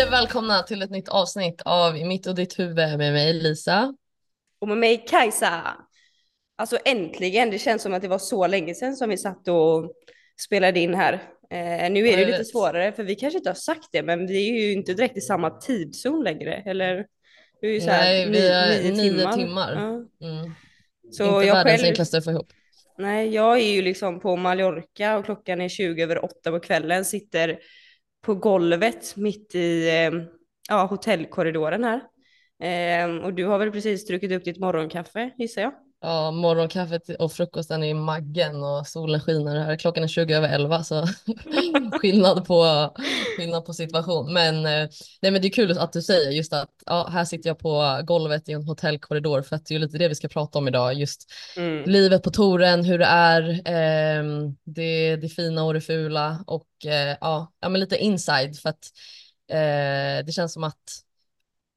Hej och välkomna till ett nytt avsnitt av I mitt och ditt huvud med mig Lisa. Och med mig Kajsa. Alltså äntligen, det känns som att det var så länge sedan som vi satt och spelade in här. Eh, nu är det lite vet. svårare för vi kanske inte har sagt det men vi är ju inte direkt i samma tidszon längre eller? Det är ju så här Nej, vi är nio, nio timmar. timmar. Ja. Mm. Så Inte jag världens själv, enklaste att få ihop. nej jag är ju liksom på Mallorca och klockan är 20 över 8 på kvällen, sitter på golvet mitt i eh, ja, hotellkorridoren här. Eh, och du har väl precis druckit upp ditt morgonkaffe gissar jag? Ja, morgonkaffet och frukosten är i maggen och solen skiner här. Klockan är 20 över 11 så skillnad på, skillnad på situation. Men, eh, nej, men det är kul att du säger just att ja, här sitter jag på golvet i en hotellkorridor för att det är lite det vi ska prata om idag. Just Mm. livet på touren, hur det är, ehm, det, det fina och det fula och eh, ja, ja, men lite inside för att eh, det känns som att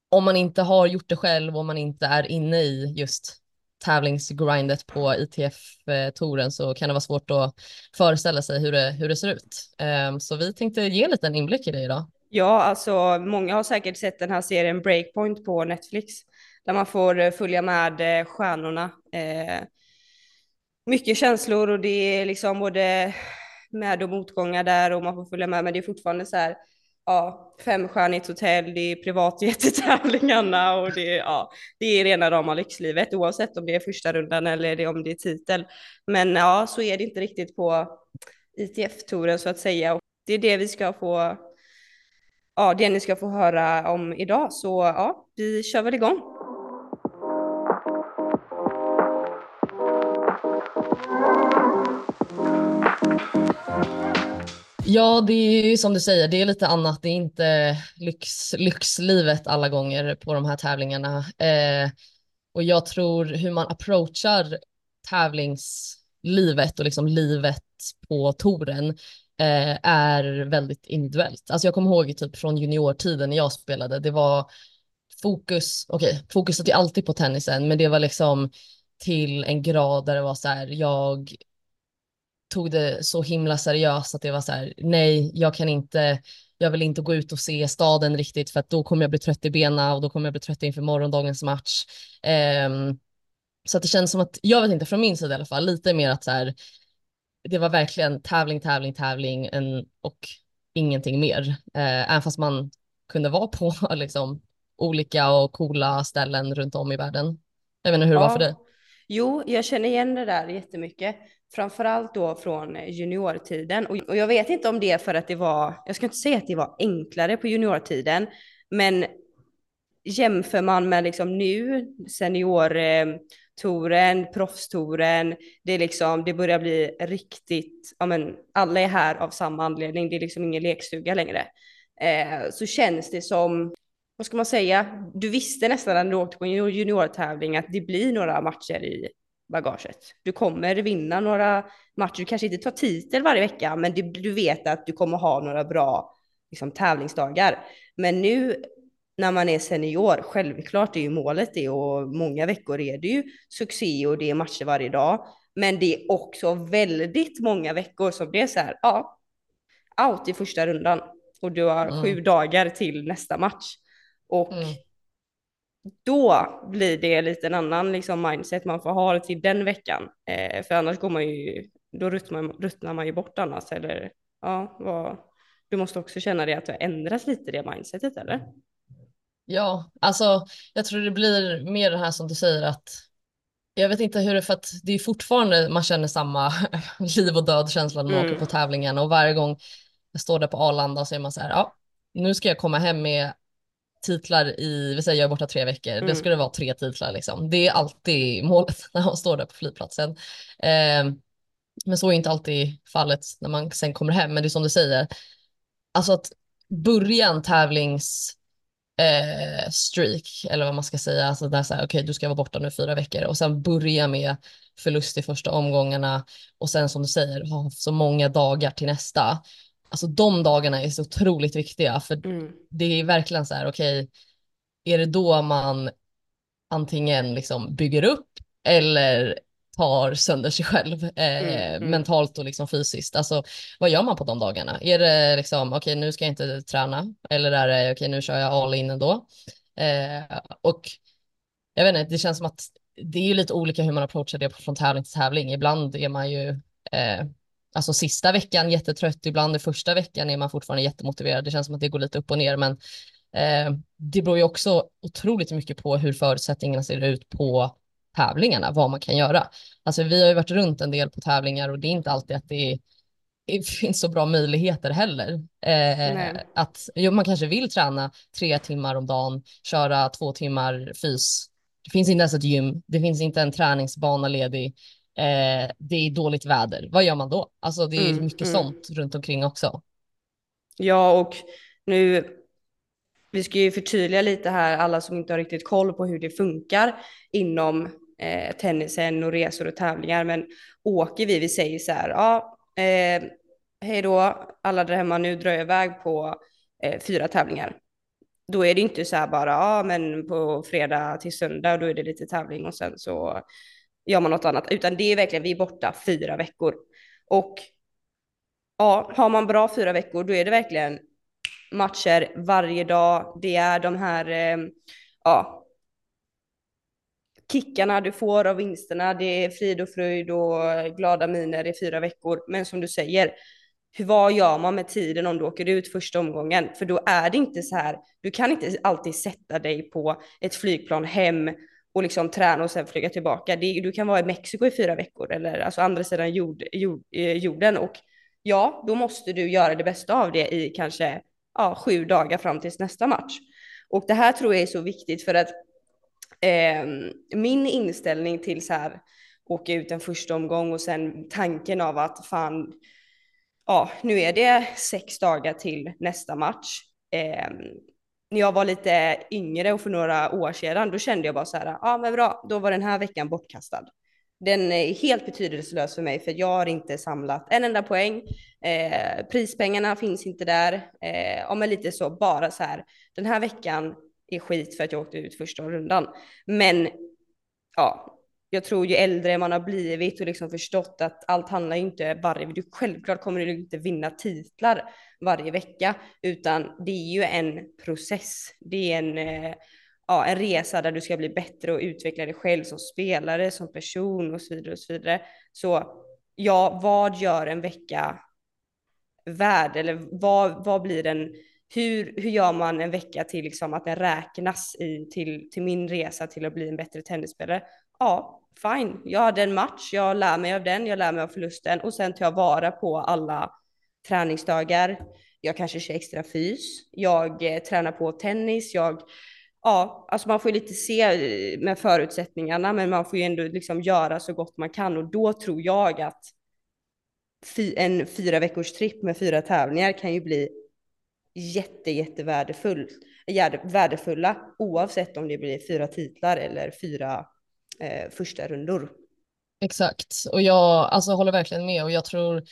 om man inte har gjort det själv och man inte är inne i just tävlingsgrindet på ITF-touren så kan det vara svårt att föreställa sig hur det, hur det ser ut. Ehm, så vi tänkte ge en liten inblick i det idag. Ja, alltså många har säkert sett den här serien Breakpoint på Netflix där man får eh, följa med eh, stjärnorna. Eh, mycket känslor och det är liksom både med och motgångar där och man får följa med, men det är fortfarande så här, ja, femstjärnigt hotell, det är privatjet i tävlingarna och det är, ja, det är rena rama lyxlivet oavsett om det är första rundan eller det, om det är titel. Men ja, så är det inte riktigt på ITF-touren så att säga. Och det är det vi ska få ja, det ni ska få höra om idag. Så ja, vi kör väl igång. Ja, det är ju som du säger, det är lite annat. Det är inte lyx, lyxlivet alla gånger på de här tävlingarna. Eh, och jag tror hur man approachar tävlingslivet och liksom livet på touren eh, är väldigt individuellt. Alltså jag kommer ihåg typ från juniortiden när jag spelade, det var fokus, okej, fokuset är alltid på tennisen, men det var liksom till en grad där det var så här, jag tog det så himla seriöst att det var så här, nej, jag kan inte, jag vill inte gå ut och se staden riktigt för att då kommer jag bli trött i benen och då kommer jag bli trött inför morgondagens match. Ehm, så att det känns som att, jag vet inte, från min sida i alla fall, lite mer att så här, det var verkligen tävling, tävling, tävling en, och ingenting mer. Eh, även fast man kunde vara på liksom olika och coola ställen runt om i världen. Jag vet inte hur det var för dig. Jo, jag känner igen det där jättemycket. Framförallt då från eh, juniortiden. Och, jag vet inte om det är för att det var, jag ska inte säga att det var enklare på juniortiden, men jämför man med liksom nu, seniortouren, eh, proffstouren, det är liksom, det börjar bli riktigt, ja men alla är här av samma anledning, det är liksom ingen lekstuga längre. Eh, så känns det som, vad ska man säga, du visste nästan när du åkte på en juniortävling att det blir några matcher i bagaget. Du kommer vinna några matcher, du kanske inte tar titel varje vecka, men du, du vet att du kommer ha några bra liksom, tävlingsdagar. Men nu när man är senior, självklart är ju målet det och många veckor är det ju succé och det är matcher varje dag. Men det är också väldigt många veckor som det är så här, ja, out i första rundan och du har Mm. sju dagar till nästa match. Och Mm. Då blir det lite en annan liksom, mindset man får ha till den veckan. Eh, för annars går man ju, då ruttnar man, ruttnar man ju bort annars. Eller, ja, vad, du måste också känna det att det har ändrats lite det mindsetet eller? Ja, alltså jag tror det blir mer det här som du säger att jag vet inte hur det är för att det är fortfarande man känner samma liv och död känsla när man Mm. åker på tävlingen och varje gång jag står där på Arlanda så är man så här, ja, nu ska jag komma hem med titlar i, vi säger jag är borta tre veckor, Mm. det skulle vara tre titlar liksom. Det är alltid målet när man står där på flygplatsen. Eh, men så är inte alltid fallet när man sen kommer hem, men det är som du säger, alltså att börja en tävlings eh, streak eller vad man ska säga. Alltså där så här, okej, du ska vara borta nu fyra veckor och sen börja med förlust i första omgångarna och sen som du säger ha så många dagar till nästa. Alltså de dagarna är så otroligt viktiga för Mm. det är verkligen så här, okej, är det då man antingen liksom bygger upp eller tar sönder sig själv eh, mm, mm. mentalt och liksom fysiskt. Alltså vad gör man på de dagarna? Är det liksom okej okay, nu ska jag inte träna eller är det okej okay, nu kör jag all in ändå? Eh, och jag vet inte, det känns som att det är ju lite olika hur man approachar det från tävling till tävling. Ibland är man ju eh, alltså sista veckan jättetrött, ibland i första veckan är man fortfarande jättemotiverad. Det känns som att det går lite upp och ner, men eh, det beror ju också otroligt mycket på hur förutsättningarna ser ut på tävlingarna, vad man kan göra. Alltså vi har ju varit runt en del på tävlingar och det är inte alltid att det, är, det finns så bra möjligheter heller. Eh, att jo, man kanske vill träna tre timmar om dagen, köra två timmar fys. Det finns inte ens ett gym, det finns inte en träningsbana ledig. Eh, det är dåligt väder. Vad gör man då? Alltså det är mm, mycket mm. sånt runt omkring också. Ja, och nu vi ska ju förtydliga lite här, alla som inte har riktigt koll på hur det funkar inom eh, tennisen och resor och tävlingar. Men åker vi, vi säger så här, ja, eh, hej då alla där hemma, nu drar jag iväg på eh, fyra tävlingar. Då är det inte så här bara, ja men på fredag till söndag, då är det lite tävling och sen så gör man något annat, utan det är verkligen, vi är borta fyra veckor. Och ja, har man bra fyra veckor, då är det verkligen matcher varje dag. Det är de här, eh, ja, kickarna du får av vinsterna, det är frid och fröjd och glada miner i fyra veckor. Men som du säger, vad gör man med tiden om du åker ut första omgången? För då är det inte så här, du kan inte alltid sätta dig på ett flygplan hem och liksom träna och sen flyga tillbaka. Det, du kan vara i Mexiko i fyra veckor eller alltså andra sidan jord, jord, eh, jorden och ja, då måste du göra det bästa av det i kanske ja, sju dagar fram tills nästa match. Och det här tror jag är så viktigt för att eh, min inställning till så här åka ut en första omgång och sen tanken av att fan, ja, nu är det sex dagar till nästa match. Eh, när jag var lite yngre och för några år sedan, då kände jag bara så här, ja men bra, då var den här veckan bortkastad. Den är helt betydelselös för mig för jag har inte samlat en enda poäng. Eh, prispengarna finns inte där. Eh, ja, men lite så, bara så här, den här veckan är skit för att jag åkte ut första rundan. Men ja, jag tror ju äldre man har blivit och liksom förstått att allt handlar ju inte varje, vecka. självklart kommer du inte vinna titlar varje vecka, utan det är ju en process. Det är en, eh, ja, en resa där du ska bli bättre och utveckla dig själv som spelare, som person och så vidare och så vidare. Så ja, vad gör en vecka värd eller vad, vad blir den... hur, hur gör man en vecka till liksom att den räknas i, till, till min resa till att bli en bättre tennisspelare? Ja, fine, jag hade en match, jag lär mig av den, jag lär mig av förlusten. Och sen tar jag vara på alla träningsdagar. Jag kanske kör extra fys, jag eh, tränar på tennis, jag ja, alltså man får ju lite se eh, med förutsättningarna, men man får ju ändå liksom göra så gott man kan. Och då tror jag att en fyra veckors tripp med fyra tävlingar kan ju bli jätte, jätte värdefull, värdefulla oavsett om det blir fyra titlar eller fyra eh, första rundor. Exakt, och jag alltså, håller verkligen med och jag tror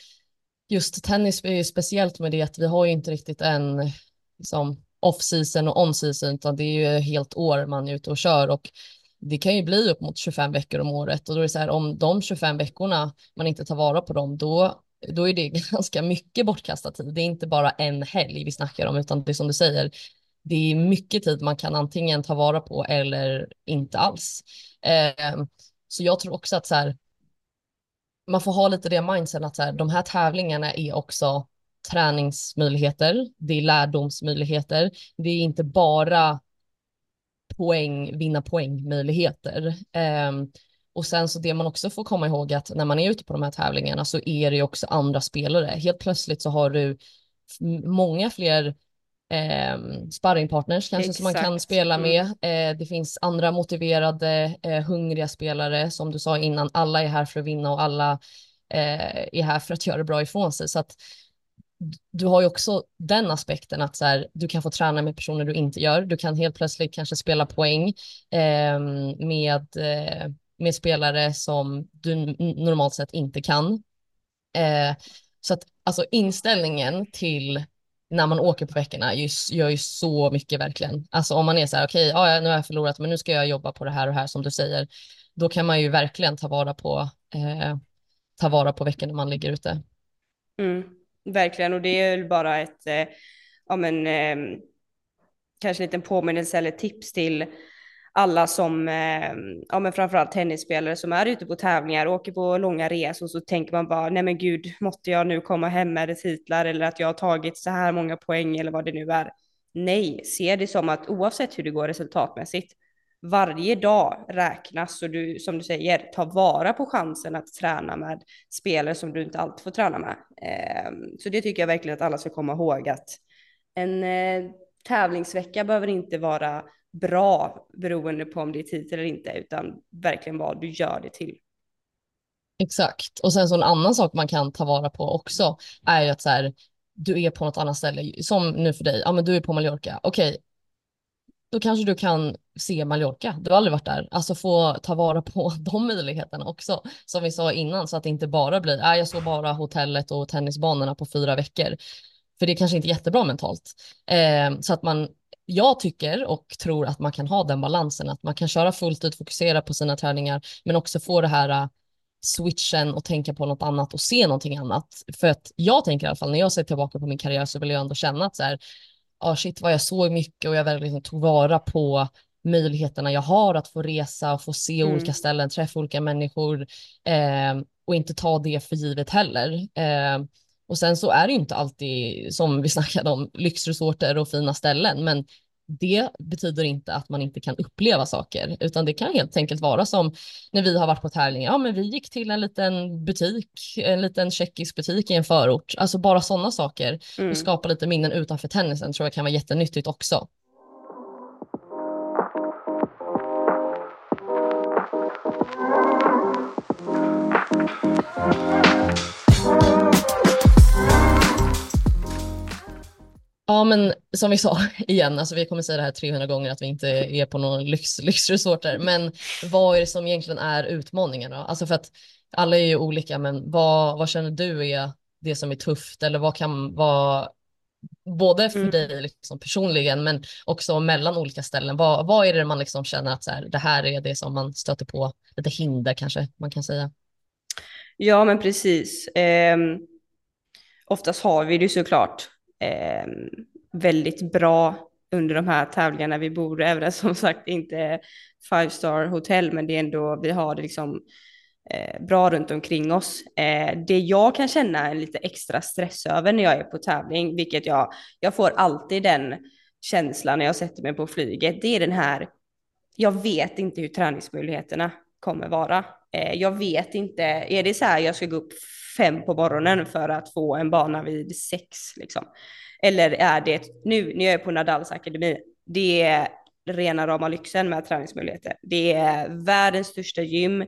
just tennis är ju speciellt med det att vi har ju inte riktigt en liksom, off-season och on-season utan det är ju helt år man är ute och kör och det kan ju bli upp mot 25 veckor om året och då är det så här om de 25 veckorna man inte tar vara på dem då då är det ganska mycket bortkastad tid. Det är inte bara en helg vi snackar om, utan det är som du säger, det är mycket tid man kan antingen ta vara på eller inte alls. Eh, så jag tror också att så här, man får ha lite det mindset att så här, de här tävlingarna är också träningsmöjligheter, det är lärdomsmöjligheter, det är inte bara poäng, vinna poängmöjligheter. Eh, och sen så det man också får komma ihåg att när man är ute på de här tävlingarna så är det ju också andra spelare. Helt plötsligt så har du många fler eh, sparringpartners kanske Exakt. som man kan spela mm. med. Eh, det finns andra motiverade, eh, hungriga spelare som du sa innan. Alla är här för att vinna och alla eh, är här för att göra bra ifrån sig. Så att du har ju också den aspekten att så här, du kan få träna med personer du inte gör. Du kan helt plötsligt kanske spela poäng ehm, med eh, med spelare som du normalt sett inte kan. Eh, så att alltså inställningen till när man åker på veckorna gör ju så mycket verkligen. Alltså om man är så här, okej, okay, ja, nu har jag förlorat, men nu ska jag jobba på det här och här som du säger. då kan man ju verkligen ta vara på, eh, ta vara på veckorna man ligger ute. Mm, verkligen, och det är väl bara ett, eh, ja men, eh, kanske en liten påminnelse eller tips till alla som, eh, ja men framförallt tennisspelare som är ute på tävlingar, åker på långa resor, så tänker man bara, nej men gud, måtte jag nu komma hem med titlar eller att jag har tagit så här många poäng eller vad det nu är. Nej, se det som att oavsett hur det går resultatmässigt, varje dag räknas och du, som du säger, ta vara på chansen att träna med spelare som du inte alltid får träna med. Ehm, så det tycker jag verkligen att alla ska komma ihåg att en eh, tävlingsvecka behöver inte vara bra beroende på om det är titel eller inte, utan verkligen vad du gör det till. Exakt. Och sen så en annan sak man kan ta vara på också är ju att så här, du är på något annat ställe, som nu för dig, ja men du är på Mallorca, okej, okay, då kanske du kan se Mallorca. Du har aldrig varit där. Alltså få ta vara på de möjligheterna också. Som vi sa innan, så att det inte bara blir, äh, jag såg bara hotellet och tennisbanorna på fyra veckor. För det är kanske inte är jättebra mentalt. Eh, så att man, jag tycker och tror att man kan ha den balansen, att man kan köra fullt ut, fokusera på sina träningar, men också få det här uh, switchen och tänka på något annat och se någonting annat. För att jag tänker i alla fall, när jag ser tillbaka på min karriär så vill jag ändå känna att så här, oh shit vad jag såg mycket och jag verkligen tog vara på möjligheterna jag har att få resa och få se mm. olika ställen, träffa olika människor eh, och inte ta det för givet heller. Eh, och sen så är det inte alltid som vi snackade om lyxresorter och fina ställen, men det betyder inte att man inte kan uppleva saker, utan det kan helt enkelt vara som när vi har varit på tävling. Ja, men vi gick till en liten butik, en liten tjeckisk butik i en förort. Alltså bara sådana saker mm. och skapa lite minnen utanför tennisen tror jag kan vara jättenyttigt också. Ja, men som vi sa igen, alltså vi kommer säga det här 300 gånger att vi inte är på någon lyx, lyxresorter, men vad är det som egentligen är utmaningen då? Alltså för att alla är ju olika, men vad, vad känner du är det som är tufft eller vad kan vara både för mm. dig liksom personligen men också mellan olika ställen. Vad, vad är det man liksom känner att så här, det här är det som man stöter på, lite hinder kanske man kan säga? Ja, men precis. Eh, oftast har vi det såklart eh, väldigt bra under de här tävlingarna vi bor, även som sagt inte five star hotell, men det är ändå, vi har det liksom eh, bra runt omkring oss. Eh, det jag kan känna en lite extra stress över när jag är på tävling, vilket jag, jag får alltid den känslan när jag sätter mig på flyget, det är den här, jag vet inte hur träningsmöjligheterna kommer vara. Eh, jag vet inte, är det så här jag ska gå upp fem på morgonen för att få en bana vid sex liksom? Eller är det nu när jag är på Nadals akademi, det är rena rama lyxen med träningsmöjligheter. Det är världens största gym.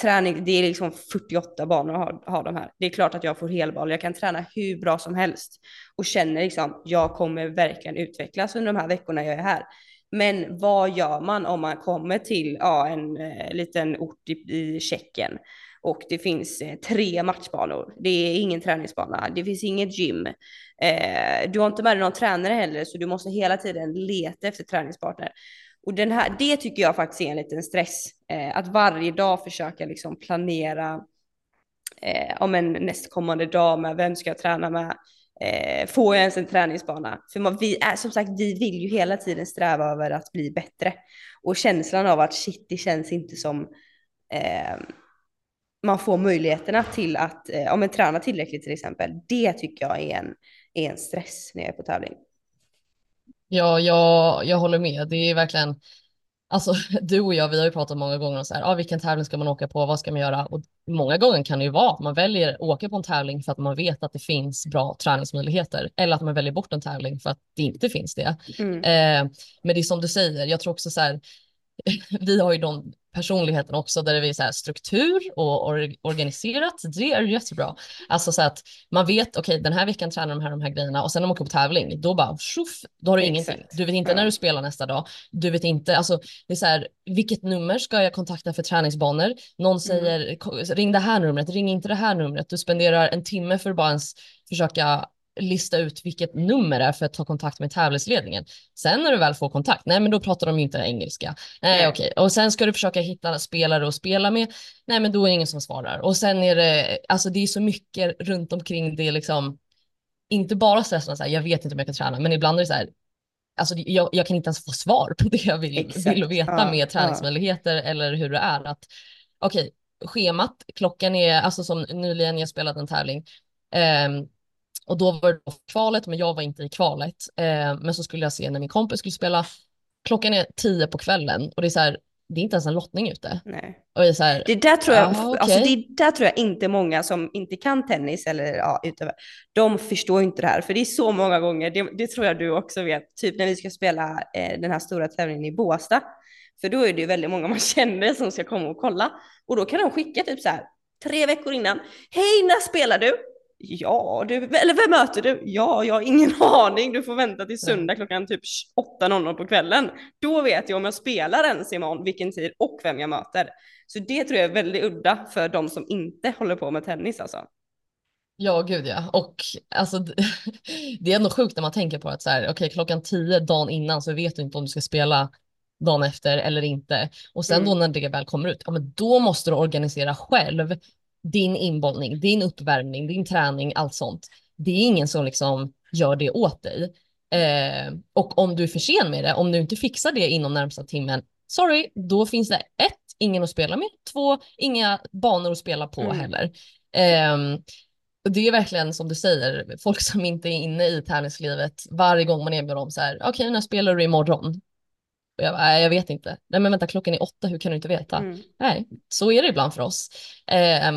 Träning, det är liksom 48 banor har, har de här. Det är klart att jag får helboll, jag kan träna hur bra som helst och känner liksom jag kommer verkligen utvecklas under de här veckorna jag är här. Men vad gör man om man kommer till ja, en eh, liten ort i, i Tjeckien och det finns eh, tre matchbanor. Det är ingen träningsbana, det finns inget gym. Eh, du har inte med dig någon tränare heller, så du måste hela tiden leta efter träningspartner. Och den här, det tycker jag faktiskt är en liten stress. Eh, att varje dag försöka liksom planera eh, om en nästkommande dag med vem ska jag träna med? Eh, får jag ens en träningsbana? För man, vi är som sagt, vi vill ju hela tiden sträva över att bli bättre. Och känslan av att shit, det känns inte som eh, man får möjligheterna till att eh, om träna tillräckligt till exempel. Det tycker jag är en, är en stress när jag är på tävling. Ja, jag, jag håller med. Det är verkligen, alltså du och jag, vi har ju pratat många gånger om så här, ah, vilken tävling ska man åka på, vad ska man göra? Och många gånger kan det ju vara att man väljer att åka på en tävling för att man vet att det finns bra träningsmöjligheter eller att man väljer bort en tävling för att det inte finns det. Mm. Eh, men det är som du säger, jag tror också så här, vi har ju de personligheten också där det är så här struktur och or organiserat. Det är jättebra. Alltså så att man vet, okej okay, den här veckan tränar de här de här grejerna och sen när man åker på tävling, då bara tjoff, då har du Exakt. ingenting. Du vet inte ja. när du spelar nästa dag. Du vet inte, alltså det är så här, vilket nummer ska jag kontakta för träningsbanor? Någon mm. säger, mm. ring det här numret, ring inte det här numret. Du spenderar en timme för att bara ens försöka lista ut vilket nummer det är för att ta kontakt med tävlingsledningen. Sen när du väl får kontakt, nej men då pratar de ju inte engelska. Nej, okej. Och sen ska du försöka hitta spelare att spela med. Nej men då är det ingen som svarar. Och sen är det, alltså det är så mycket runt omkring det liksom, inte bara stressen så här, jag vet inte om jag kan träna, men ibland är det så här, alltså jag, jag kan inte ens få svar på det jag vill, vill veta ja, med träningsmöjligheter ja. eller hur det är. Att okej, schemat, klockan är, alltså som nyligen jag spelade en tävling, um, och då var det kvalet, men jag var inte i kvalet. Eh, men så skulle jag se när min kompis skulle spela. Klockan är tio på kvällen och det är så här, det är inte ens en lottning ute. Nej. Och det, är så här, det där tror jag, ah, okay. alltså det där tror jag inte många som inte kan tennis eller ja, utöver, de förstår inte det här. För det är så många gånger, det, det tror jag du också vet, typ när vi ska spela eh, den här stora tävlingen i Båstad. För då är det ju väldigt många man känner som ska komma och kolla. Och då kan de skicka typ så här tre veckor innan. Hej, när spelar du? Ja, du, eller vem möter du? Ja, jag har ingen aning. Du får vänta till söndag klockan typ 8.00 på kvällen. Då vet jag om jag spelar ens imorgon, vilken tid och vem jag möter. Så det tror jag är väldigt udda för de som inte håller på med tennis alltså. Ja, gud ja. Och alltså, det är ändå sjukt när man tänker på att så här, okay, klockan 10 dagen innan så vet du inte om du ska spela dagen efter eller inte. Och sen mm. då när det väl kommer ut, ja men då måste du organisera själv din inbollning, din uppvärmning, din träning, allt sånt. Det är ingen som liksom gör det åt dig. Eh, och om du är för sen med det, om du inte fixar det inom närmsta timmen, sorry, då finns det ett, ingen att spela med, två, inga banor att spela på mm. heller. Eh, det är verkligen som du säger, folk som inte är inne i tävlingslivet, varje gång man erbjuder dem så här, okej, okay, när spelar du imorgon? Och jag, nej, jag vet inte. Nej, men vänta, klockan är åtta, hur kan du inte veta? Mm. Nej, så är det ibland för oss. Eh,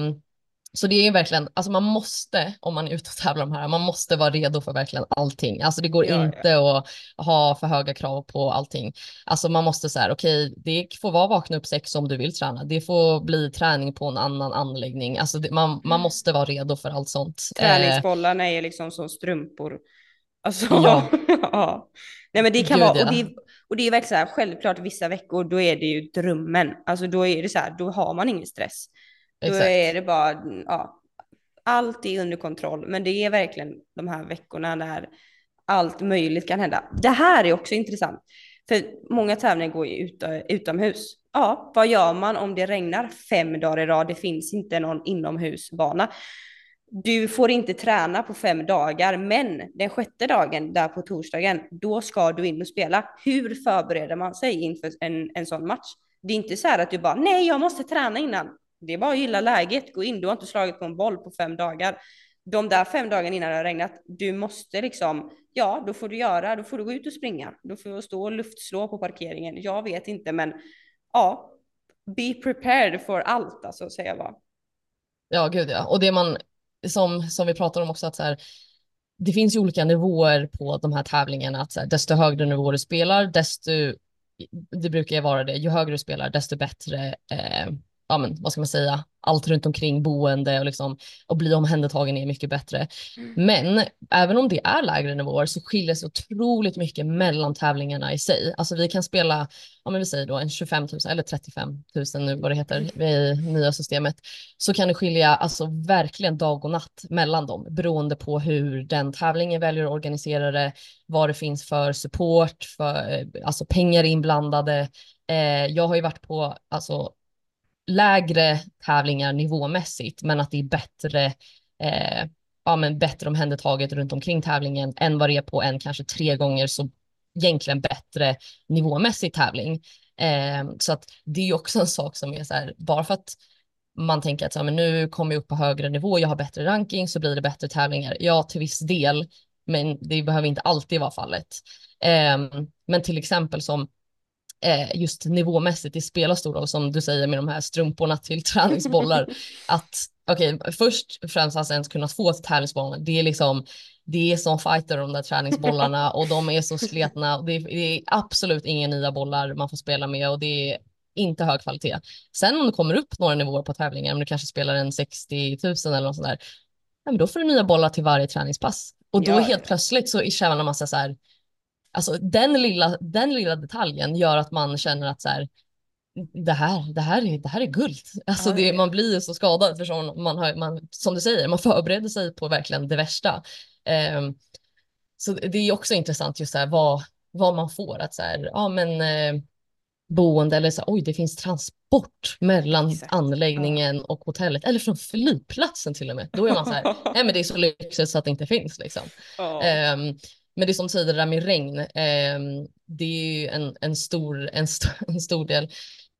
så det är ju verkligen, alltså man måste, om man är ute och tävlar de här, man måste vara redo för verkligen allting. Alltså det går ja, inte ja. att ha för höga krav på allting. Alltså man måste så här, okej, okay, det får vara vakna upp sex om du vill träna. Det får bli träning på en annan anläggning. Alltså det, man, man måste vara redo för allt sånt. Träningsbollarna är liksom som strumpor. Alltså, ja. ja. Nej men det kan Gud, vara, och det, och det är verkligen så här, självklart vissa veckor då är det ju drömmen. Alltså då är det så här, då har man ingen stress. Exakt. Då är det bara, ja, allt är under kontroll. Men det är verkligen de här veckorna när allt möjligt kan hända. Det här är också intressant. För många tävlingar går ju ut, utomhus. Ja, vad gör man om det regnar fem dagar i rad? Det finns inte någon inomhusbana du får inte träna på fem dagar, men den sjätte dagen, där på torsdagen, då ska du in och spela. Hur förbereder man sig inför en, en sån match? Det är inte så här att du bara, nej, jag måste träna innan. Det är bara att gilla läget, gå in, du har inte slagit på en boll på fem dagar. De där fem dagarna innan det har regnat, du måste liksom, ja, då får du göra, då får du gå ut och springa, då får du stå och luftslå på parkeringen. Jag vet inte, men ja, be prepared for allt, alltså säger jag bara. Ja, gud ja. Och det man som, som vi pratar om också, att så här, det finns ju olika nivåer på de här tävlingarna. Att så här, desto högre nivå du spelar, desto, det brukar ju vara det, ju högre du spelar, desto bättre eh, ja, men, vad ska man säga, allt runt omkring boende och, liksom, och bli omhändertagen är mycket bättre. Mm. Men även om det är lägre nivåer så skiljer sig otroligt mycket mellan tävlingarna i sig. Alltså vi kan spela, om vi säger då en 25 000 eller 35 000 nu vad det heter i nya systemet, så kan det skilja alltså verkligen dag och natt mellan dem beroende på hur den tävlingen väljer att organisera det, vad det finns för support, för alltså pengar inblandade. Eh, jag har ju varit på alltså lägre tävlingar nivåmässigt, men att det är bättre, eh, ja, men bättre omhändertaget runt omkring tävlingen än vad det är på en kanske tre gånger så egentligen bättre nivåmässig tävling. Eh, så att det är också en sak som är så här, bara för att man tänker att så här, men nu kommer jag upp på högre nivå, jag har bättre ranking så blir det bättre tävlingar. Ja, till viss del, men det behöver inte alltid vara fallet. Eh, men till exempel som eh, just nivåmässigt, det spelar stor roll som du säger med de här strumporna till träningsbollar. att okej, okay, först och främst att ens kunna få tävlingsbollar, det är liksom det är som fighter de där träningsbollarna och de är så sletna. Det är, det är absolut inga nya bollar man får spela med och det är inte hög kvalitet. Sen om du kommer upp några nivåer på tävlingen, om du kanske spelar en 60 000 eller något sånt där, ja, men då får du nya bollar till varje träningspass. Och då ja, helt ja. plötsligt så känner man massa så här, Alltså den lilla, den lilla detaljen gör att man känner att så här, det här, det här, är, det här är guld. Alltså det, man blir så skadad för som man har, man, som du säger, man förbereder sig på verkligen det värsta. Eh, så det är också intressant just så här, vad, vad man får. Att så här, ja men eh, boende eller så oj det finns transport mellan Exakt. anläggningen och hotellet eller från flygplatsen till och med. Då är man så här, nej men det är så lyxigt så att det inte finns liksom. Oh. Um, men det som säger det där med regn, eh, det är ju en, en, stor, en, st en stor del.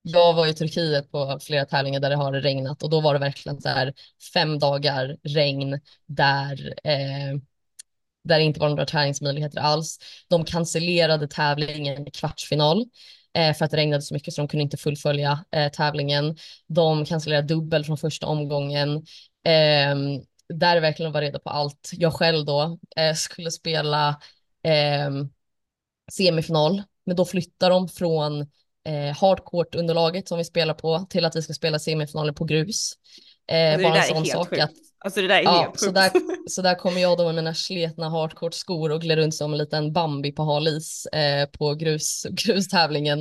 Jag var i Turkiet på flera tävlingar där det har regnat och då var det verkligen så här fem dagar regn där eh, där det inte var några träningsmöjligheter alls. De cancellerade tävlingen i kvartsfinal eh, för att det regnade så mycket så de kunde inte fullfölja eh, tävlingen. De cancellerade dubbel från första omgången. Eh, där verkligen var reda på allt. Jag själv då eh, skulle spela ehm, semifinal, men då flyttar de från eh, hardcourt-underlaget som vi spelar på till att vi ska spela semifinalen på grus. Eh, bara en sån sak sjukt. att Alltså det där är ja, så där, så där kommer jag då med mina sletna hardcourt-skor och gled runt som en liten Bambi på halis eh, på grus, grustävlingen.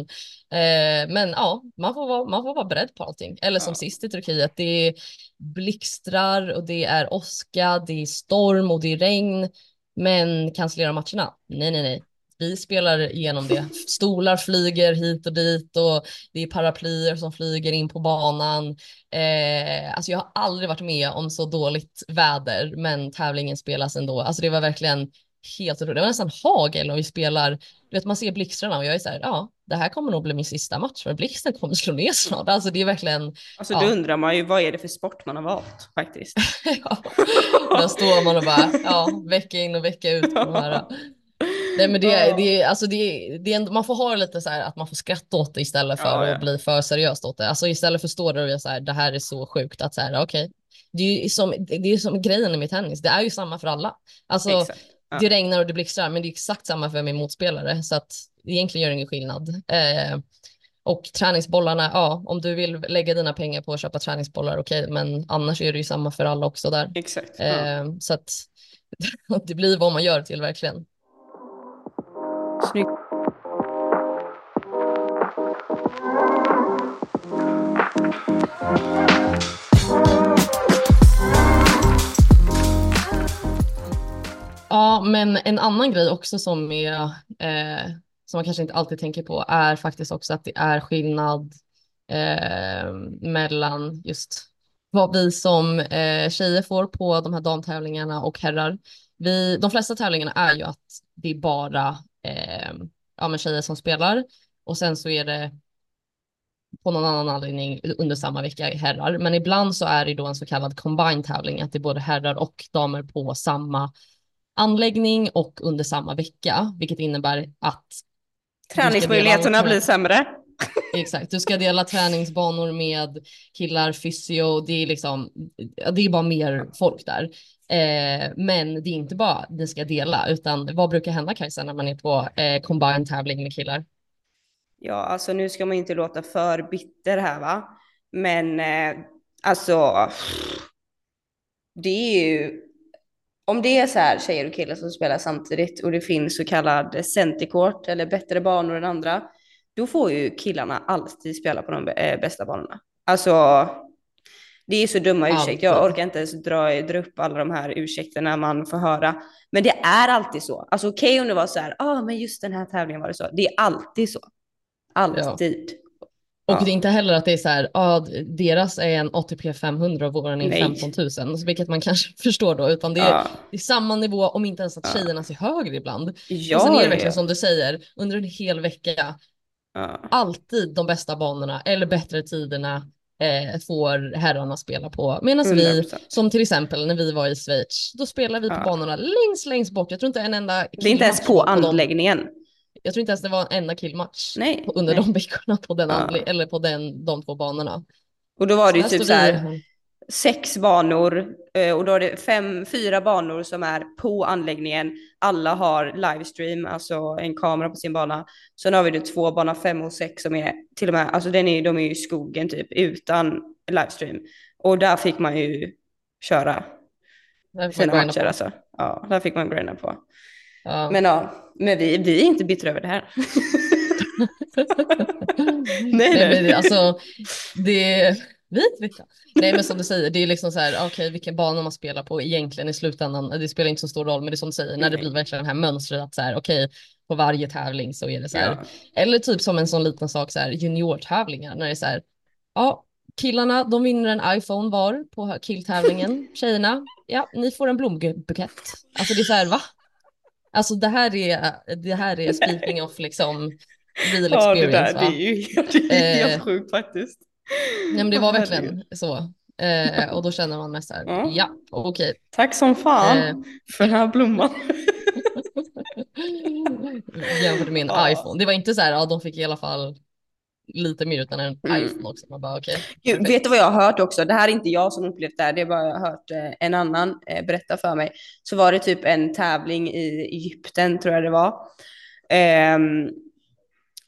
Eh, men ja, man får, vara, man får vara beredd på allting. Eller som ja. sist i Turkiet, det är blixtrar och det är åska, det är storm och det är regn. Men cancellera matcherna? Nej, nej, nej vi spelar igenom det. Stolar flyger hit och dit och det är paraplyer som flyger in på banan. Eh, alltså jag har aldrig varit med om så dåligt väder, men tävlingen spelas ändå. Alltså det var verkligen helt roligt. Det var nästan hagel och vi spelar. Du vet, man ser blixtrarna och jag är så här, ja, det här kommer nog bli min sista match för blixten kommer slå ner snart. Alltså det är verkligen. Alltså ja. då undrar man ju vad är det för sport man har valt faktiskt. ja, där står man och bara, ja, vecka in och vecka ut på de här Nej men det, det, alltså det, det, man får ha lite så här att man får skratta åt det istället för ja, ja. att bli för seriöst åt det. Alltså istället för att stå där och så här, det här är så sjukt att så här, okej. Okay. Det är ju som, det är som grejen med tennis, det är ju samma för alla. Alltså ja. det regnar och det blixtrar men det är exakt samma för min motspelare så att egentligen gör det ingen skillnad. Eh, och träningsbollarna, ja, om du vill lägga dina pengar på att köpa träningsbollar, okej, okay, men annars är det ju samma för alla också där. Exakt. Eh, så att det blir vad man gör till verkligen. Snyggt. Ja, men en annan grej också som är eh, som man kanske inte alltid tänker på är faktiskt också att det är skillnad eh, mellan just vad vi som eh, tjejer får på de här damtävlingarna och herrar. Vi, de flesta tävlingarna är ju att det är bara eh, ja, men tjejer som spelar och sen så är det på någon annan anledning under samma vecka herrar. Men ibland så är det då en så kallad combined tävling, att det är både herrar och damer på samma anläggning och under samma vecka, vilket innar att träningsmöjligheterna blir sämre. Exakt, du ska dela träningsbanor med killar, fysio, det är liksom, det är bara mer folk där. Eh, men det är inte bara ni ska dela, utan vad brukar hända Kajsa när man är på eh, combined tävling med killar? Ja, alltså nu ska man inte låta för bitter här va, men eh, alltså det är ju om det är så här tjejer och killar som spelar samtidigt och det finns så kallad centercourt eller bättre banor än andra, då får ju killarna alltid spela på de eh, bästa banorna. Alltså det är så dumma ursäkter. Jag orkar inte ens dra, dra upp alla de här ursäkterna man får höra. Men det är alltid så. Alltså okej okay, om det var så här, ja ah, men just den här tävlingen var det så. Det är alltid så. Alltid. Ja. Och ja. det är inte heller att det är så här, ah, deras är en ATP 500 och våran är 15 000, vilket man kanske förstår då, utan det är, ja. det är samma nivå, om inte ens att tjejerna ser högre ibland. Ja, och sen är det verkligen som du säger, under en hel vecka, alltid de bästa banorna eller bättre tiderna eh, får herrarna spela på. Medan vi, som till exempel när vi var i Schweiz, då spelar vi på ja. banorna längst, längst bort. Jag tror inte en enda Det är inte ens på anläggningen. På jag tror inte ens det var en enda killmatch nej, under nej. de veckorna på den, ja. eller på den, de två banorna. Och då var det ju typ så här, sex banor eh, och då är det fem, fyra banor som är på anläggningen. Alla har livestream, alltså en kamera på sin bana. Sen har vi det två, bana fem och sex som är till och med, alltså den är, de är ju i skogen typ utan livestream. Och där fick man ju köra sina matcher alltså. Ja, där fick man grinda på. Ja. Men ja, men vi, vi är inte bittra över det här. nej, nej. nej. alltså, det, Vit vecka. Nej men som du säger, det är liksom så här, okej okay, vilken bana man spelar på egentligen i slutändan, det spelar inte så stor roll, men det är som du säger, när det blir verkligen det här mönstret att så här, okej, okay, på varje tävling så är det så här, ja. eller typ som en sån liten sak så här, juniortävlingar, när det är så här, ja, killarna, de vinner en iPhone var på killtävlingen, tjejerna, ja, ni får en blombukett. Alltså det är så här, va? Alltså det här är, det här är speaking of liksom real experience. Ja, det, där, det är ju det är helt eh, sjukt faktiskt. Nej, men det var verkligen så. Eh, och då känner man mest så här, ja, ja okej. Okay. Tack som fan eh, för den här blomman. Jämfört med en ja. iPhone. Det var inte så här, ja de fick i alla fall lite mer utan en mm. iPhone också. Man bara, okay, Gud, vet du vad jag har hört också? Det här är inte jag som upplevt det här, det är bara jag har hört eh, en annan eh, berätta för mig. Så var det typ en tävling i Egypten tror jag det var. Um,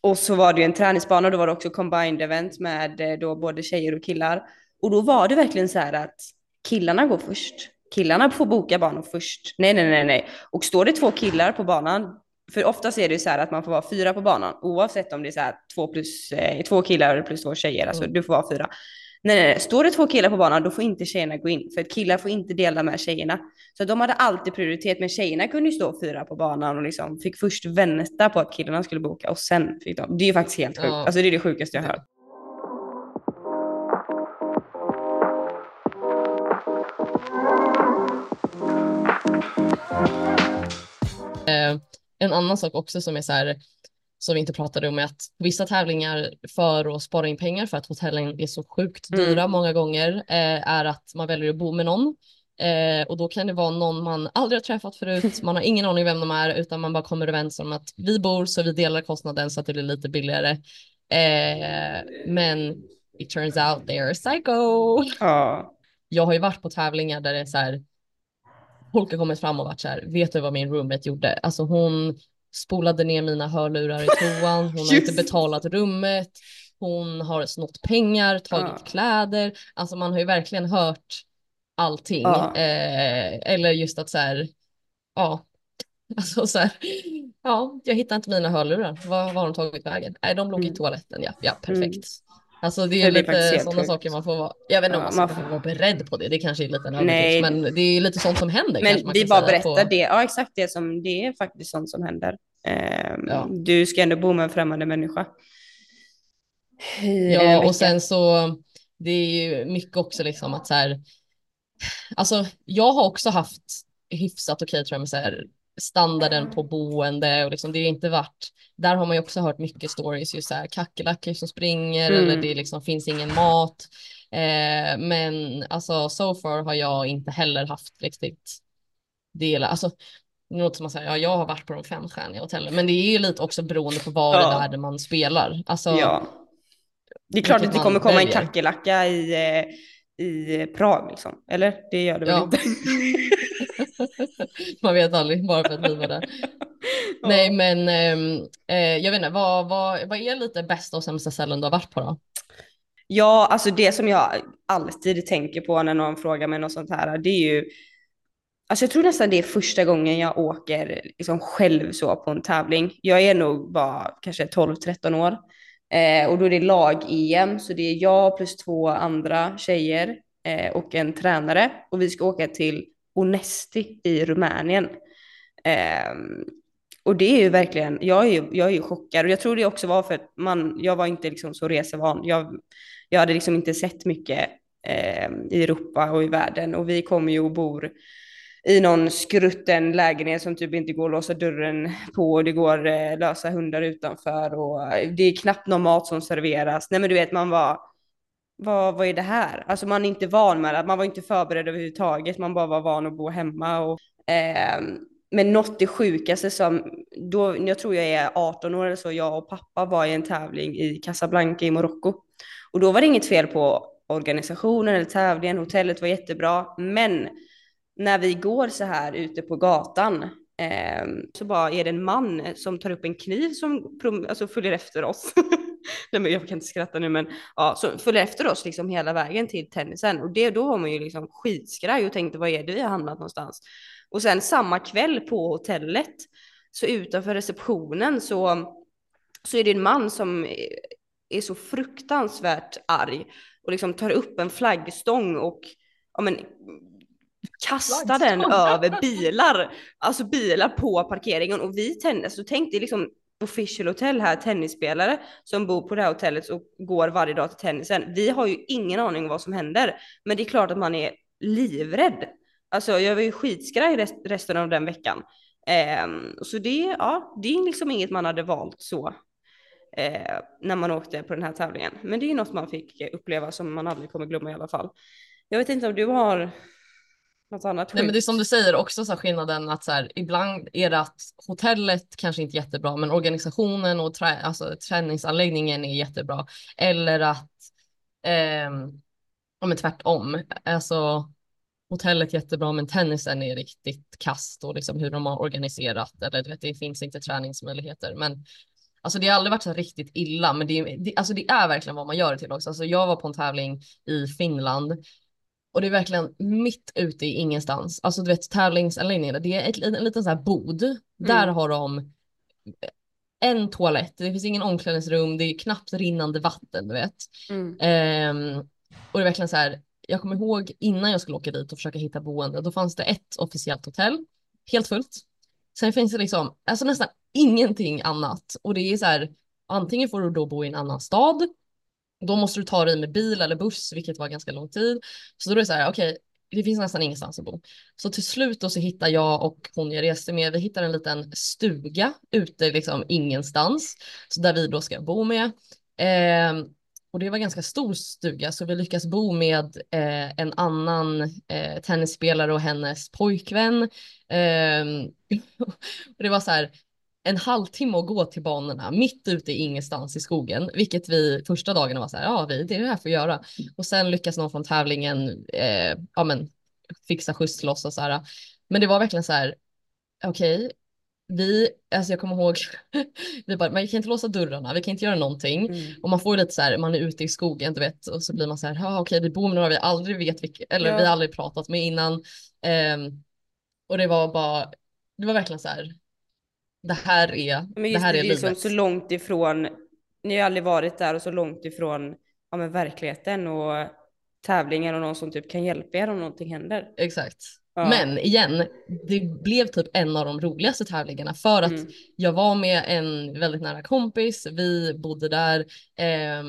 och så var det ju en träningsbana, då var det också combined event med eh, då både tjejer och killar. Och då var det verkligen så här att killarna går först. Killarna får boka banan först. Nej, nej, nej, nej. Och står det två killar på banan, för oftast är det så här att man får vara fyra på banan, oavsett om det är så här två plus eh, två killar plus två tjejer, alltså mm. du får vara fyra. Nej, nej, nej, står det två killar på banan då får inte tjejerna gå in för att killar får inte dela med tjejerna. Så de hade alltid prioritet, men tjejerna kunde ju stå fyra på banan och liksom fick först vänta på att killarna skulle boka och sen fick de. Det är ju faktiskt helt sjukt. Ja. Alltså det är det sjukaste jag har hört. Eh, en annan sak också som är så här som vi inte pratade om är att vissa tävlingar för att spara in pengar för att hotellen är så sjukt mm. dyra mm. många gånger eh, är att man väljer att bo med någon. Eh, och då kan det vara någon man aldrig har träffat förut, man har ingen aning vem de är utan man bara kommer överens om att vi bor så vi delar kostnaden så att det blir lite billigare. Eh, men it turns out they are psycho. Ja. Jag har ju varit på tävlingar där det är så här folk har kommit fram och varit så här, vet du vad min roommate gjorde? Alltså hon spolade ner mina hörlurar i toan, hon har inte betalat rummet, hon har snott pengar, tagit ja. kläder, alltså man har ju verkligen hört allting. Ja. Eh, eller just att så här, ja, alltså så här, ja, jag hittar inte mina hörlurar, var har de tagit vägen? Nej, de låg mm. i toaletten, ja, ja, perfekt. Mm. Alltså det är, det är lite sådana saker man får vara, jag vet inte ja, om man ska man... vara beredd på det, det kanske är lite en överdrift, men det är lite sånt som händer. Men vi bara berättar på... det, ja exakt det som, det är faktiskt sånt som händer. Um, ja. Du ska ändå bo med en främmande människa. Ja, och sen så, det är ju mycket också liksom att så här, alltså jag har också haft hyfsat okej tror jag med så här, standarden på boende och liksom det är inte varit, där har man ju också hört mycket stories just så här kackerlackor som springer mm. eller det liksom finns ingen mat. Eh, men alltså so far har jag inte heller haft riktigt delar, alltså det låter som att säga, ja, jag har varit på de femstjärniga hotellen, men det är ju lite också beroende på var ja. det är man spelar. Alltså, ja. Det är klart att det kommer komma väljer. en kackerlacka i, eh, i Prag liksom, eller? Det gör det väl ja. inte? Man vet aldrig, bara för att vi var där. ja. Nej, men ehm, eh, jag vet inte, vad, vad, vad är lite bästa och sämsta ställen du har varit på då? Ja, alltså det som jag alltid tänker på när någon frågar mig något sånt här, det är ju Alltså jag tror nästan det är första gången jag åker liksom själv så på en tävling. Jag är nog bara kanske 12-13 år. Eh, och då är det lag-EM, så det är jag plus två andra tjejer eh, och en tränare. Och vi ska åka till Onesti i Rumänien. Eh, och det är ju verkligen, jag är ju, jag är ju chockad och jag tror det också var för att man, jag var inte liksom så resevan. Jag, jag hade liksom inte sett mycket eh, i Europa och i världen och vi kommer ju och bor i någon skrutten lägenhet som typ inte går att låsa dörren på och det går eh, lösa hundar utanför och eh, det är knappt någon mat som serveras. Nej men du vet man var vad, vad är det här? Alltså man är inte van med det, man var inte förberedd överhuvudtaget, man bara var van att bo hemma. Och, eh, men något det sjukaste som, då, jag tror jag är 18 år eller så, jag och pappa var i en tävling i Casablanca i Marocko. Och då var det inget fel på organisationen eller tävlingen, hotellet var jättebra, men när vi går så här ute på gatan eh, så bara är det en man som tar upp en kniv som alltså, följer efter oss. Nej men jag kan inte skratta nu men ja, så följer efter oss liksom hela vägen till tennisen och det, då var man ju liksom skitskraj och tänkte vad är det vi har hamnat någonstans? Och sen samma kväll på hotellet så utanför receptionen så, så är det en man som är så fruktansvärt arg och liksom tar upp en flaggstång och ja, men, kastar den över bilar, alltså bilar på parkeringen och vi tennis, så tänkte liksom official hotell här, tennisspelare som bor på det här hotellet och går varje dag till tennisen. Vi har ju ingen aning om vad som händer, men det är klart att man är livrädd. Alltså jag var ju skitskraj resten av den veckan. Eh, så det, ja, det är liksom inget man hade valt så eh, när man åkte på den här tävlingen. Men det är något man fick uppleva som man aldrig kommer glömma i alla fall. Jag vet inte om du har något annat Nej men det är som du säger också så skillnaden att så här, ibland är det att hotellet kanske inte är jättebra men organisationen och trä, alltså, träningsanläggningen är jättebra. Eller att eh, ja, men tvärtom. Alltså hotellet jättebra men tennisen är riktigt kast och liksom hur de har organiserat eller du vet, det finns inte träningsmöjligheter. Men alltså det har aldrig varit så riktigt illa men det, det, alltså det är verkligen vad man gör det till också. Alltså jag var på en tävling i Finland och det är verkligen mitt ute i ingenstans. Alltså du vet tävlingsanläggningen, det är ett, en liten så här bod. Mm. Där har de en toalett, det finns ingen omklädningsrum, det är knappt rinnande vatten du vet. Mm. Um, och det är verkligen så här, jag kommer ihåg innan jag skulle åka dit och försöka hitta boende, då fanns det ett officiellt hotell, helt fullt. Sen finns det liksom, alltså nästan ingenting annat. Och det är så här, antingen får du då bo i en annan stad då måste du ta dig med bil eller buss, vilket var ganska lång tid. Så då är det så här, okej, okay, det finns nästan ingenstans att bo. Så till slut då så hittar jag och hon jag reste med, vi hittar en liten stuga ute liksom ingenstans. Så där vi då ska bo med. Eh, och det var ganska stor stuga så vi lyckas bo med eh, en annan eh, tennisspelare och hennes pojkvän. Eh, och det var så här, en halvtimme att gå till banorna mitt ute i ingenstans i skogen, vilket vi första dagarna var så här, ja, vi, det är det här för att göra. Och sen lyckas någon från tävlingen, eh, ja men fixa skjuts till oss och så här. Men det var verkligen så här, okej, okay, vi, alltså jag kommer ihåg, vi bara, vi kan inte låsa dörrarna, vi kan inte göra någonting. Mm. Och man får lite så här, man är ute i skogen, du vet, och så blir man så här, ja okej, vi bor med några vi aldrig vet vilka, eller ja. vi har aldrig pratat med innan. Um, och det var bara, det var verkligen så här, det här är, men det här är det, liksom livet. så långt ifrån, ni har aldrig varit där och så långt ifrån ja, men verkligheten och tävlingar och någon som typ kan hjälpa er om någonting händer. Exakt. Ja. Men igen, det blev typ en av de roligaste tävlingarna för att mm. jag var med en väldigt nära kompis, vi bodde där. Eh,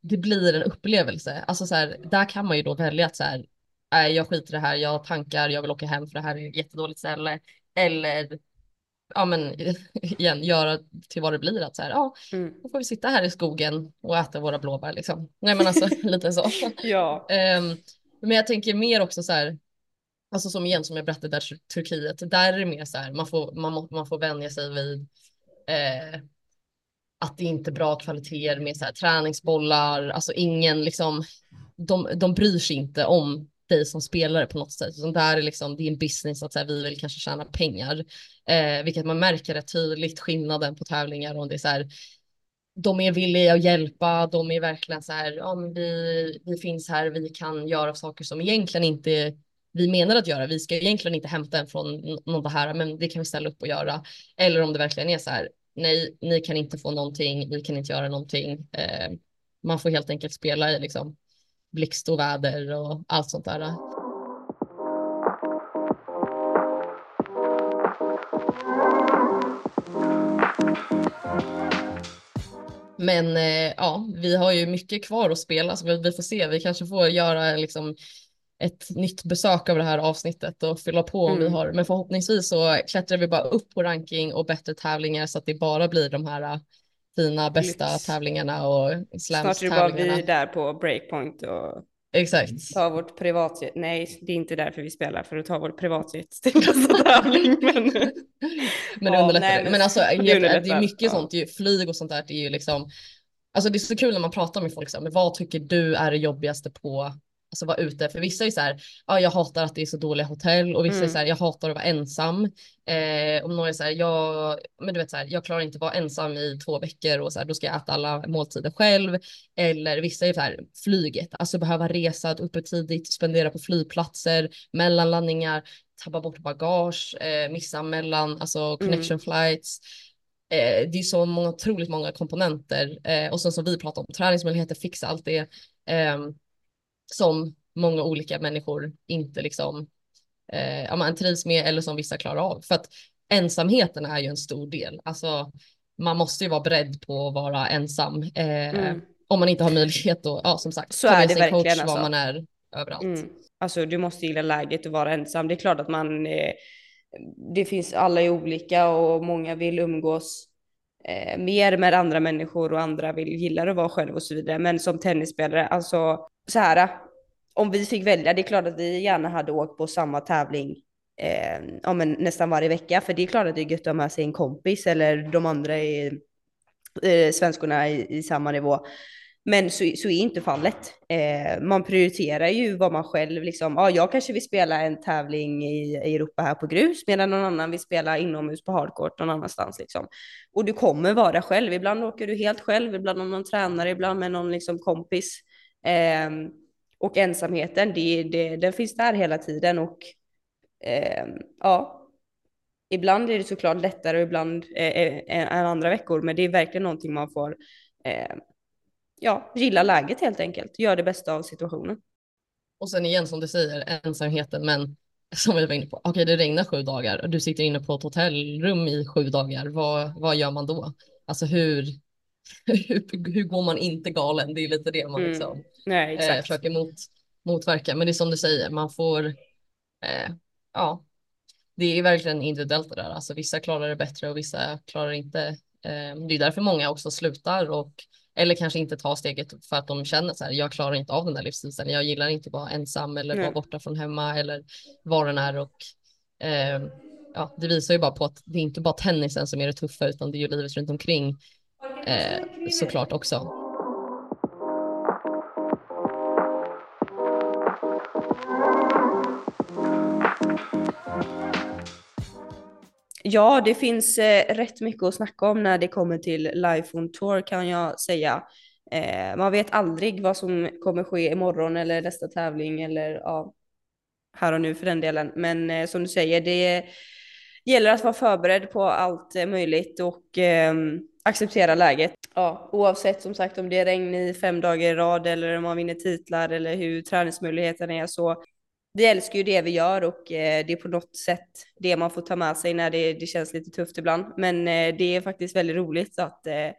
det blir en upplevelse. Alltså så här, där kan man ju då välja att så här, nej jag skiter i det här, jag tankar, jag vill åka hem för det här är ett jättedåligt ställe. Eller ja men igen göra till vad det blir att så här ja mm. då får vi sitta här i skogen och äta våra blåbär liksom. Nej men alltså lite så. ja. Um, men jag tänker mer också så här alltså som igen som jag berättade där Turkiet där är det mer så här man får man, man får vänja sig vid eh, att det inte är bra kvaliteter med så här träningsbollar alltså ingen liksom de, de bryr sig inte om dig som spelare på något sätt. Utan där är liksom, din business att säga, vi vill kanske tjäna pengar. Eh, vilket man märker rätt tydligt skillnaden på tävlingar. om det är så här, de är villiga att hjälpa, de är verkligen så här, ja, men vi, vi finns här, vi kan göra saker som egentligen inte vi menar att göra. Vi ska egentligen inte hämta en från någon det här, men det kan vi ställa upp och göra. Eller om det verkligen är så här, nej, ni kan inte få någonting, vi kan inte göra någonting. Eh, man får helt enkelt spela i liksom blixt och väder och allt sånt där. Men eh, ja, vi har ju mycket kvar att spela så vi får se. Vi kanske får göra liksom ett nytt besök av det här avsnittet och fylla på om mm. vi har. Men förhoppningsvis så klättrar vi bara upp på ranking och bättre tävlingar så att det bara blir de här fina bästa Lyx. tävlingarna och slams Snart är det bara vi där på breakpoint och Exakt. Ta vårt privatjet. Nej, det är inte därför vi spelar, för att ta vårt privatjet till nästa tävling. Men, men det underlättar. Nej, men, men alltså, det, underlättar. det är mycket ja. sånt, flyg och sånt där, det är ju liksom, alltså det är så kul när man pratar med folk, så här, men vad tycker du är det jobbigaste på alltså vara ute. För vissa är så här, ja jag hatar att det är så dåliga hotell och vissa mm. är så här, jag hatar att vara ensam. Eh, om någon är så här, jag, men du vet så här, jag klarar inte att vara ensam i två veckor och så här, då ska jag äta alla måltider själv. Eller vissa är så här, flyget, alltså behöva resa uppe tidigt, spendera på flygplatser, mellanlandningar, tappa bort bagage, eh, missa mellan, alltså connection mm. flights. eh, det är så många, otroligt många komponenter eh, och sen som vi pratar om träningsmöjligheter, fixa allt det eh, som många olika människor inte liksom eh, ja, man trivs med eller som vissa klarar av. För att ensamheten är ju en stor del. Alltså, man måste ju vara beredd på att vara ensam. Eh, mm. Om man inte har möjlighet att, ja som sagt, så är det verkligen coach alltså. var man är överallt. Mm. Alltså du måste gilla läget och vara ensam. Det är klart att man, eh, det finns, alla är olika och många vill umgås eh, mer med andra människor och andra vill gillar att vara själv och så vidare. Men som tennisspelare, alltså så här, om vi fick välja, det är klart att vi gärna hade åkt på samma tävling eh, ja, men nästan varje vecka. För det är klart att det är gött att ha med sig en kompis eller de andra i, eh, svenskorna i, i samma nivå. Men så, så är inte fallet. Eh, man prioriterar ju vad man själv liksom, ja jag kanske vill spela en tävling i, i Europa här på grus medan någon annan vill spela inomhus på hardcourt någon annanstans liksom. Och du kommer vara själv, ibland åker du helt själv, ibland om någon tränare, ibland med någon liksom kompis. Eh, och ensamheten, det, det, den finns där hela tiden och eh, ja, ibland är det såklart lättare och ibland eh, än andra veckor, men det är verkligen någonting man får eh, ja, gilla läget helt enkelt, gör det bästa av situationen. Och sen igen som du säger, ensamheten, men som vi var inne på, okej okay, det regnar sju dagar och du sitter inne på ett hotellrum i sju dagar, vad, vad gör man då? Alltså hur, hur, hur går man inte galen? Det är lite det man mm. Nej, exakt. eh, försöker mot, motverka. Men det är som du säger, man får, eh, ja, det är verkligen individuellt det där. Alltså vissa klarar det bättre och vissa klarar inte. Eh, det är därför många också slutar och eller kanske inte tar steget för att de känner så här, jag klarar inte av den där livsstilen. Jag gillar inte att vara ensam eller vara borta från hemma eller var den är och eh, ja, det visar ju bara på att det är inte bara tennisen som är det tuffa utan det är ju livet runt omkring eh, såklart också. Ja, det finns eh, rätt mycket att snacka om när det kommer till Life on Tour kan jag säga. Eh, man vet aldrig vad som kommer ske imorgon eller nästa tävling eller ja, här och nu för den delen. Men eh, som du säger, det gäller att vara förberedd på allt eh, möjligt och eh, acceptera läget. Ja, oavsett som sagt om det är regn i fem dagar i rad eller om man vinner titlar eller hur träningsmöjligheterna är så vi älskar ju det vi gör och eh, det är på något sätt det man får ta med sig när det, det känns lite tufft ibland. Men eh, det är faktiskt väldigt roligt att eh,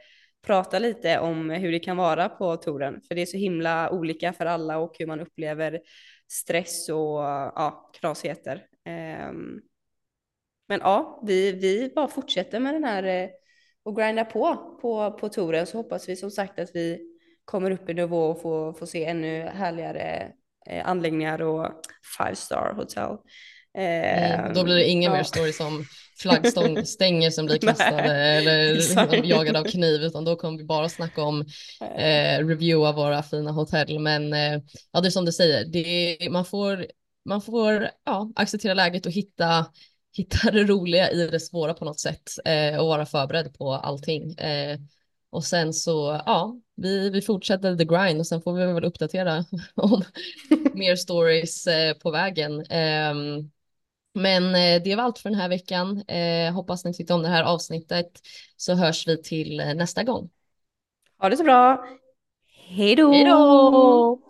prata lite om hur det kan vara på touren. För det är så himla olika för alla och hur man upplever stress och ja, knasigheter. Ehm, men ja, vi, vi bara fortsätter med den här och grindar på, på på touren så hoppas vi som sagt att vi kommer upp i nivå och får, får se ännu härligare eh, anläggningar och five star hotel. Mm, då blir det inga ja. mer stories om flaggstänger som blir kastade eller jagade av kniv, utan då kommer vi bara snacka om eh, reviewa våra fina hotell. Men eh, ja, det är som du säger, det, man får, man får ja, acceptera läget och hitta, hitta det roliga i det svåra på något sätt eh, och vara förberedd på allting. Eh, och sen så, ja, vi, vi fortsätter the grind och sen får vi väl uppdatera om mer stories eh, på vägen. Um, men eh, det var allt för den här veckan. Eh, hoppas ni tyckte om det här avsnittet så hörs vi till nästa gång. Ha det så bra. Hej då! Hej då!